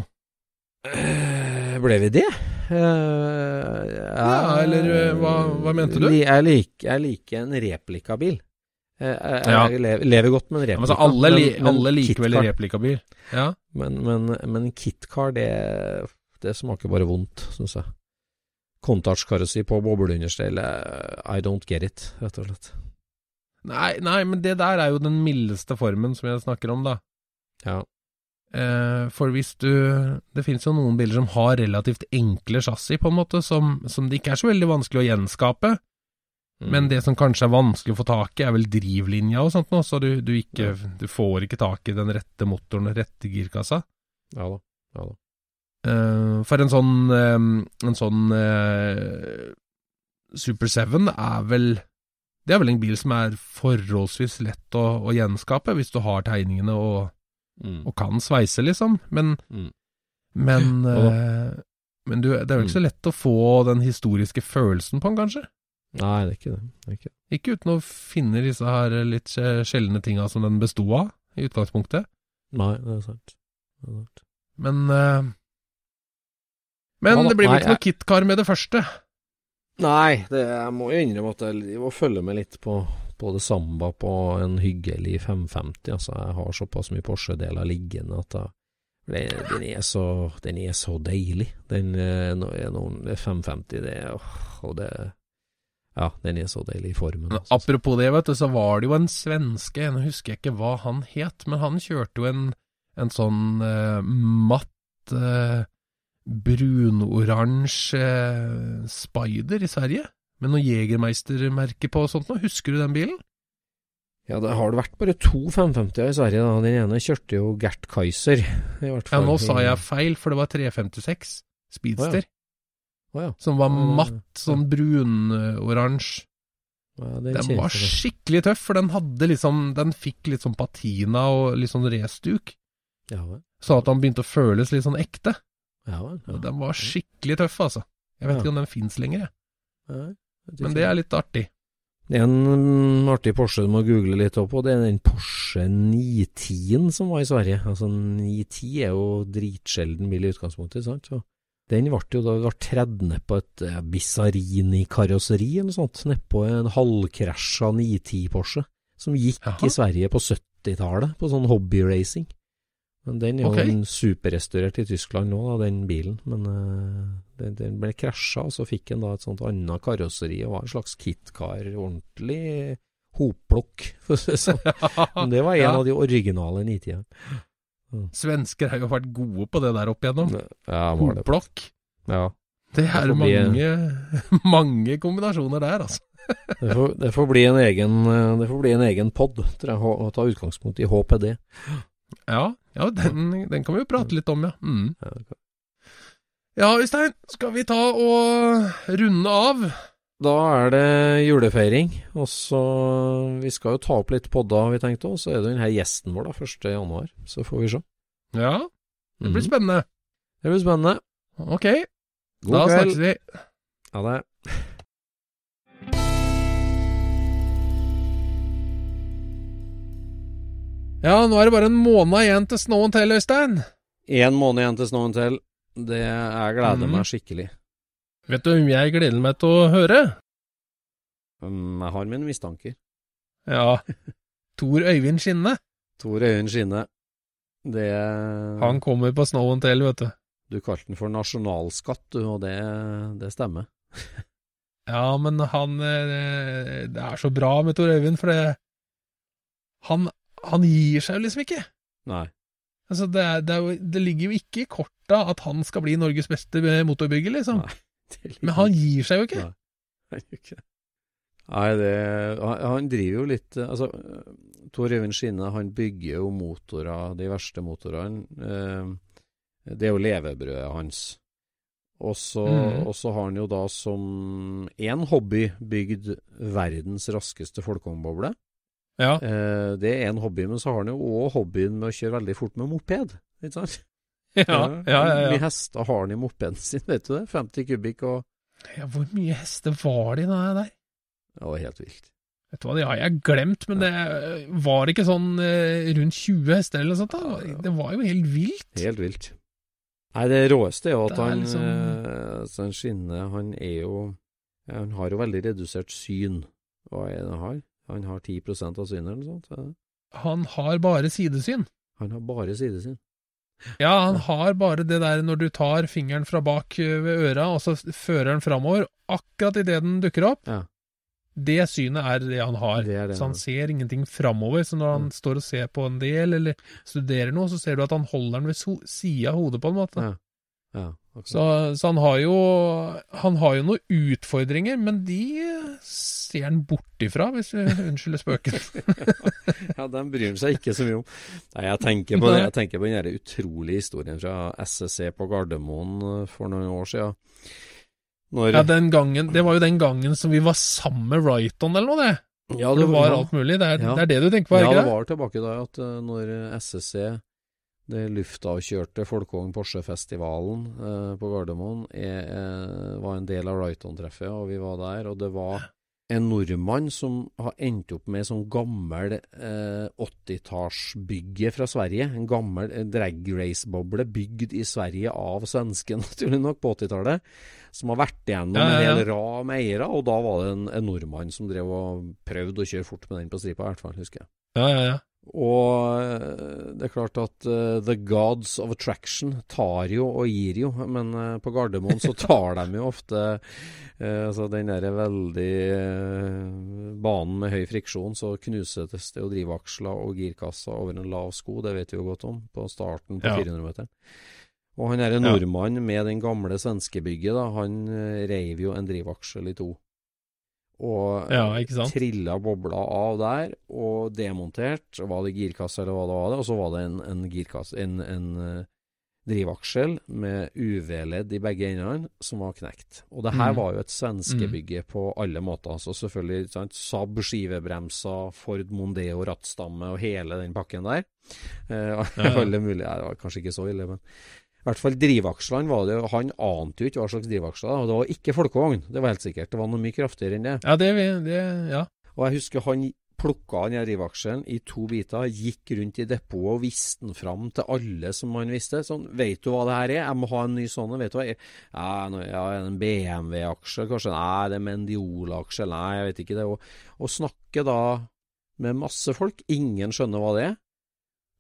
Eh, Ble vi det? Uh, Ja, eller, uh, hva- hva mente du? Jeg liker, jeg liker en replikabil. Eh, Jeg, jeg lever, lever godt med en Ja, men alle, li men- men alle liker vel replikabil? Ja. Men, men, men KitKar, det, det smaker bare vondt, syns jeg. Kontartskarossi på bobleunderstell, eh, I don't get it, rett og slett. Nei, nei, men det der er jo den mildeste formen som jeg snakker om, da. Ja. Eh, for hvis du Det finnes jo noen biler som har relativt enkle chassis, på en måte, som, som det ikke er så veldig vanskelig å gjenskape. Mm. Men det som kanskje er vanskelig å få tak i, er vel drivlinja og sånt nå, så du, du ikke Du får ikke tak i den rette motoren, og rette girkassa. Ja da. Ja da. Eh, for en sånn En sånn eh, Super 7 er vel Det er vel en bil som er forholdsvis lett å, å gjenskape, hvis du har tegningene og, Mm. og kan sveise, liksom. Men, Mm. men, eh, men du, det er jo ikke så lett å få den historiske følelsen på den, kanskje? Nei, det er ikke det. det, er ikke. Ikke uten å finne disse her litt eh, sjeldne tinga som den besto av, i utgangspunktet. Nei, det er sant. Det er sant. Men uh, Men Ja da, det blir vel ikke noe KitKar med det første. Nei, det, jeg må jo innrømme at jeg må følge med litt på, både samba på en hyggelig 550. Altså, jeg har såpass mye Porsche-deler liggende at jeg, den, er så, den er så deilig. Den eh, er noen, det er 550, det er åh, Og det Ja, den er så deilig i formen. Også. altså. apropos det, vet du, så var det jo en svenske, nå husker jeg ikke hva han het, men han kjørte jo en, en sånn uh, matt uh, brunoransje uh, Spider i Sverige, med noe Jegermeister-merke på og sånt noe. Husker du den bilen? Ja, det har det vært bare to 550-er i Sverige. da. Den ene kjørte jo Gert Kaiser, i hvert Ja, nå sa jeg feil, for det var 356 Speedster, Å ja. Som var matt, sånn brunoransje. ja Den kjenner var skikkelig tøff, for den hadde liksom Den fikk litt sånn patina og litt sånn restuk, Ja vel. sånn at han begynte å føles litt sånn ekte. Ja vel. Ja. Den var skikkelig tøff, altså. Jeg vet Ja. ikke om den fins lenger, jeg. Ja, men det er litt artig. Det er en mm, artig Porsche du må google litt opp på. Det er den Porsche 910-en som var i Sverige. Altså 910 er jo dritsjelden bil i utgangspunktet, sant. Så den ble jo da tredd ned på et eh, Bizzarini-karosseri eller noe sånt. Nedpå en halvkrasja 910 Porsche som gikk Aha. i Sverige på 70-tallet, på sånn hobbyracing. Men den er jo okay. en superrestaurert i Tyskland nå, da, den bilen. Men uh, den, den ble krasja, og så fikk den da et sånt annet karosseri og var en slags kitcar. Ordentlig hopplokk, for å si det sånn. [LAUGHS] Men det var en Ja. av de originale 90-ene. Svensker har jo vært gode på det der opp igjennom. Ja. Hoplokk. Ja. Det Det er får bli- mange, [LAUGHS] mange kombinasjoner der, altså. [LAUGHS] Det får, det får bli en egen, eh, det får bli en egen pod, tror jeg, å ta utgangspunkt i HPD. Ja, ja den, den kan vi jo prate litt om, ja. Mm. Det Ja, Øystein, skal vi ta og runde av? Da er det julefeiring, og så Vi skal jo ta opp litt podder, vi tenkte. Og Så er det den her gjesten vår, da, 1. januar. Så får vi se. Ja, det blir Mhm. spennende. Det blir spennende. Ok, God da kveld. snakkes vi. Ha det. Ja, nå er det bare en måned igjen til Snow and Tell, Øystein. Én måned igjen til Snow and Tell. Det Jeg gleder mm. meg skikkelig. Vet du hvem jeg gleder meg til å høre? Um, jeg har mine mistanker. Ja, [LAUGHS] Tor Øyvind Skinne. Tor Øyvind Skinne. Det Han kommer på Snow and Tell, vet du. Du kalte den for nasjonalskatt, du, og det, det stemmer. [LAUGHS] Ja, men han eh, Det er så bra med Tor Øyvind, for det Han, han gir seg jo liksom ikke. Nei. Altså, det, er, det, er jo, det ligger jo ikke i korta at han skal bli Norges beste motorbygger, liksom. Nei. Men han gir seg jo ikke. Nei. Ikke det. Nei, det han, han driver jo litt eh, Altså, Tor Øyvind Skinne, han bygger jo motorer, de verste motorene. Eh, det er jo levebrødet hans. Og så mm. har han jo da som én hobby bygd verdens raskeste folkevognboble. Ja. Eh, det er én hobby, men så har han jo òg hobbyen med å kjøre veldig fort med moped. Ikke sant? Ja, ja, ja, Hvor mye hester har han i mopeden sin, vet du det? 50 kubikk og ja hvor mye hester var det i det der? Det var helt vilt. Vet du hva, det har jeg glemt, men det var ikke sånn eh, rundt 20 hester eller noe sånt? da? Det var jo helt vilt. Helt vilt. Nei, det råeste er jo at er han liksom- eh, han Skinne, han er jo Han har jo veldig redusert syn. Hva er det han har? Han har 10% av synet eller noe sånt? Han har bare sidesyn. Han har bare sidesyn. Ja, han har bare det der når du tar fingeren fra bak ved øra, og så fører den framover, akkurat idet den dukker opp. Ja. Det synet er det han har. Det det så han ser ingenting framover. Så når han Mm. står og ser på en del, eller studerer noe, så ser du at han holder den ved sida av hodet, på en måte. Ja. Ja, akkurat. Så, så han har jo Han har jo noen utfordringer, men de ser han bort ifra, hvis vi unnskylder spøken. [LAUGHS] ja, den bryr han seg ikke så mye om. Nei, jeg tenker på, jeg tenker på den utrolige historien fra SSC på Gardermoen eh, for noen år siden. Når, Ja, den gangen, Det var jo den gangen som vi var sammen med Wrighton eller noe, det. Ja, det, det var ja. alt mulig. Det er, Ja. det er det du tenker på, Ja, ikke det det? var tilbake da at eh, når SSC, det luftavkjørte Folkong Porsche-festivalen eh, på Gardermoen, er, eh, var en del av Righton-treffet, og vi var der, og det var en nordmann som har endt opp med sånn gammel eh, 80-tallsbygge fra Sverige. En gammel eh, drag race-boble bygd i Sverige av svensken, [LAUGHS] naturlig nok, på 80-tallet. Som har vært igjennom Ja, ja, ja. en hel rad med eiere, og da var det en, en nordmann som drev og prøvde å kjøre fort med den på stripa, i hvert fall, husker jeg. Ja, ja, ja. Og eh, det er klart at uh, the gods of attraction tar jo og gir jo, men uh, på Gardermoen så tar de jo ofte uh, altså den der veldig banen med høy friksjon, så knuses det jo drivaksler og girkasser over en lav sko, det vet vi jo godt om, på starten på Ja. 400-meteren. Og han derre nordmannen med den gamle svenskebygget, da, han reiv jo en drivaksel i to. Og Ja, trilla bobla av der, og demontert. Var det girkasse eller hva det var, det, og så var det en, en girkasse, en, en eh, drivaksel med UV-ledd i begge endene som var knekt. Og det her Mm. var jo et svenskebygge på alle måter. Så selvfølgelig sant, Saab skivebremser, Ford Mondeo rattstamme og hele den pakken der. Eh, Ja, ja. [LAUGHS] Alle mulige, det var kanskje ikke så ille, men i hvert fall drivakslene var det jo Han ante jo ikke hva slags drivaksler det var, det var ikke folkevogn, det var helt sikkert. Det var noe mye kraftigere enn det. Ja, det, det Ja. Og jeg husker han plukka den her drivakselen i to biter, gikk rundt i depotet og viste den fram til alle som han visste. Sånn, vet du hva det her er? Jeg må ha en ny sånn. Vet du hva? Ja, nå- ja en BMW-aksje, kanskje? Nei, det er Mendiola-aksje. Nei, jeg vet ikke det. Og, og snakke da med masse folk. Ingen skjønner hva det er.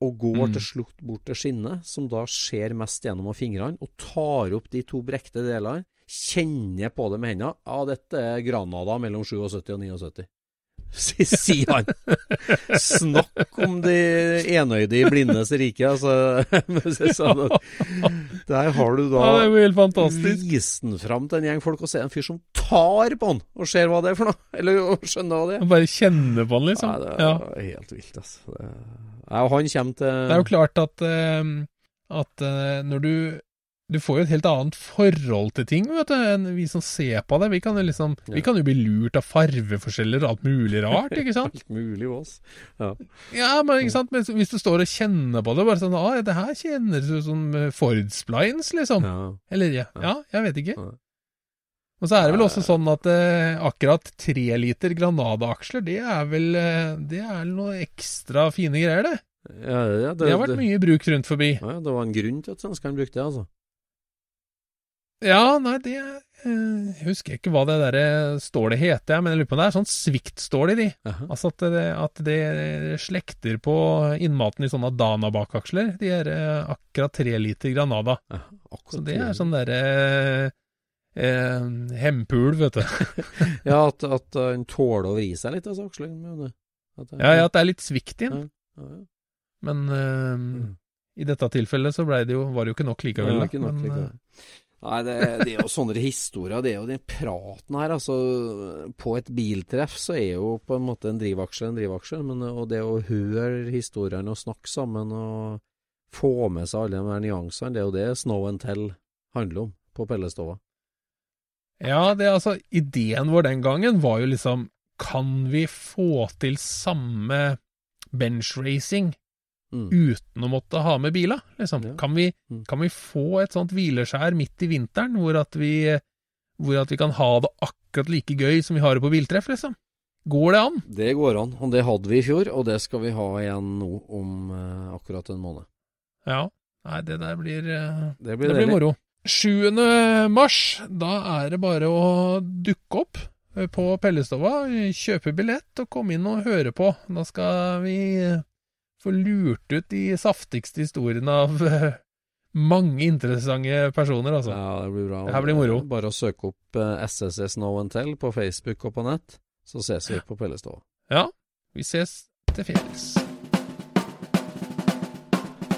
Og går Mm. til slutt bort til skinnet, som da ser mest gjennom fingrene, og tar opp de to brekte delene, kjenner på det med hendene. Ja, dette er Granada mellom 77 og 79. [LAUGHS] Sier han. Snakk om de enøyde i blindes rike, altså. [LAUGHS] Der har du da ja, vist den fram til en gjeng folk, og ser en fyr som tar på den, og ser hva det er for noe. Eller skjønner hva det er. Bare kjenner på den, liksom. Ja, det er Ja. helt vilt, altså. Det, Nei, og han kommer til Det er jo klart at, eh, at eh, når du Du får jo et helt annet forhold til ting, vet du, enn vi som ser på det. Vi kan jo liksom Ja. Vi kan jo bli lurt av farveforskjeller og alt mulig rart, ikke sant? [LAUGHS] Alt mulig oss. Ja. Ja, men ikke sant? Men hvis du står og kjenner på det, bare sånn ah, det her kjennes ut som Ford Splines, liksom. ja. Eller ja, Ja. ja, jeg vet ikke. Og så er det vel også sånn at eh, akkurat tre liter Granada-aksjer, det er vel eh, Det er noe ekstra fine greier, det. Ja, ja, det, Det har vært det- mye brukt rundt forbi. Ja, det var en grunn til at svenskene brukte det, altså. Ja, nei, det eh, husker ikke hva det derre stålet heter, men jeg lurer på om det er sånn sviktstål i de. Jaha. Altså at det, at det slekter på innmaten i sånne Dana-bakaksler. De er eh, akkurat tre liter Granada. Ja, akkurat Så det er sånn derre eh, hempul, vet du. [LAUGHS] Ja, at, at uh, han tåler å vri seg litt, altså, Aksel det- Ja, ja, at det er litt svikt i den. Ja, ja. Men eh, Mm. i dette tilfellet så det jo, var det jo ikke nok likevel. Ikke nok Men, likevel. Nei, det, det er jo sånne historier. Det er jo den praten her, altså. På et biltreff så er jo på en måte en drivaksje en drivaksje, men og det å høre historiene og snakke sammen og få med seg alle de nyansene, det er jo det Snow and Tell handler om på Pellestova. Ja, det er altså Ideen vår den gangen var jo liksom Kan vi få til samme benchracing Mm. uten å måtte ha med biler? Liksom? Ja. Kan, vi, Mm. kan vi få et sånt hvileskjær midt i vinteren, hvor at, vi, hvor at vi kan ha det akkurat like gøy som vi har det på biltreff, liksom? Går det an? Det går an, og det hadde vi i fjor, og det skal vi ha igjen nå om eh, akkurat en måned. Ja. Nei, det der blir eh, Det Det blir, blir moro. 7. mars, da er det bare å dukke opp eh, på Pellestova, kjøpe billett og komme inn og høre på. Da skal vi eh, få lurt ut de saftigste historiene av eh, mange interessante personer, altså. Ja, det blir bra. Det her blir moro. Bare å søke opp SSS No Tell på Facebook og på nett, så ses vi på Pellestova. Ja, vi ses til fjells.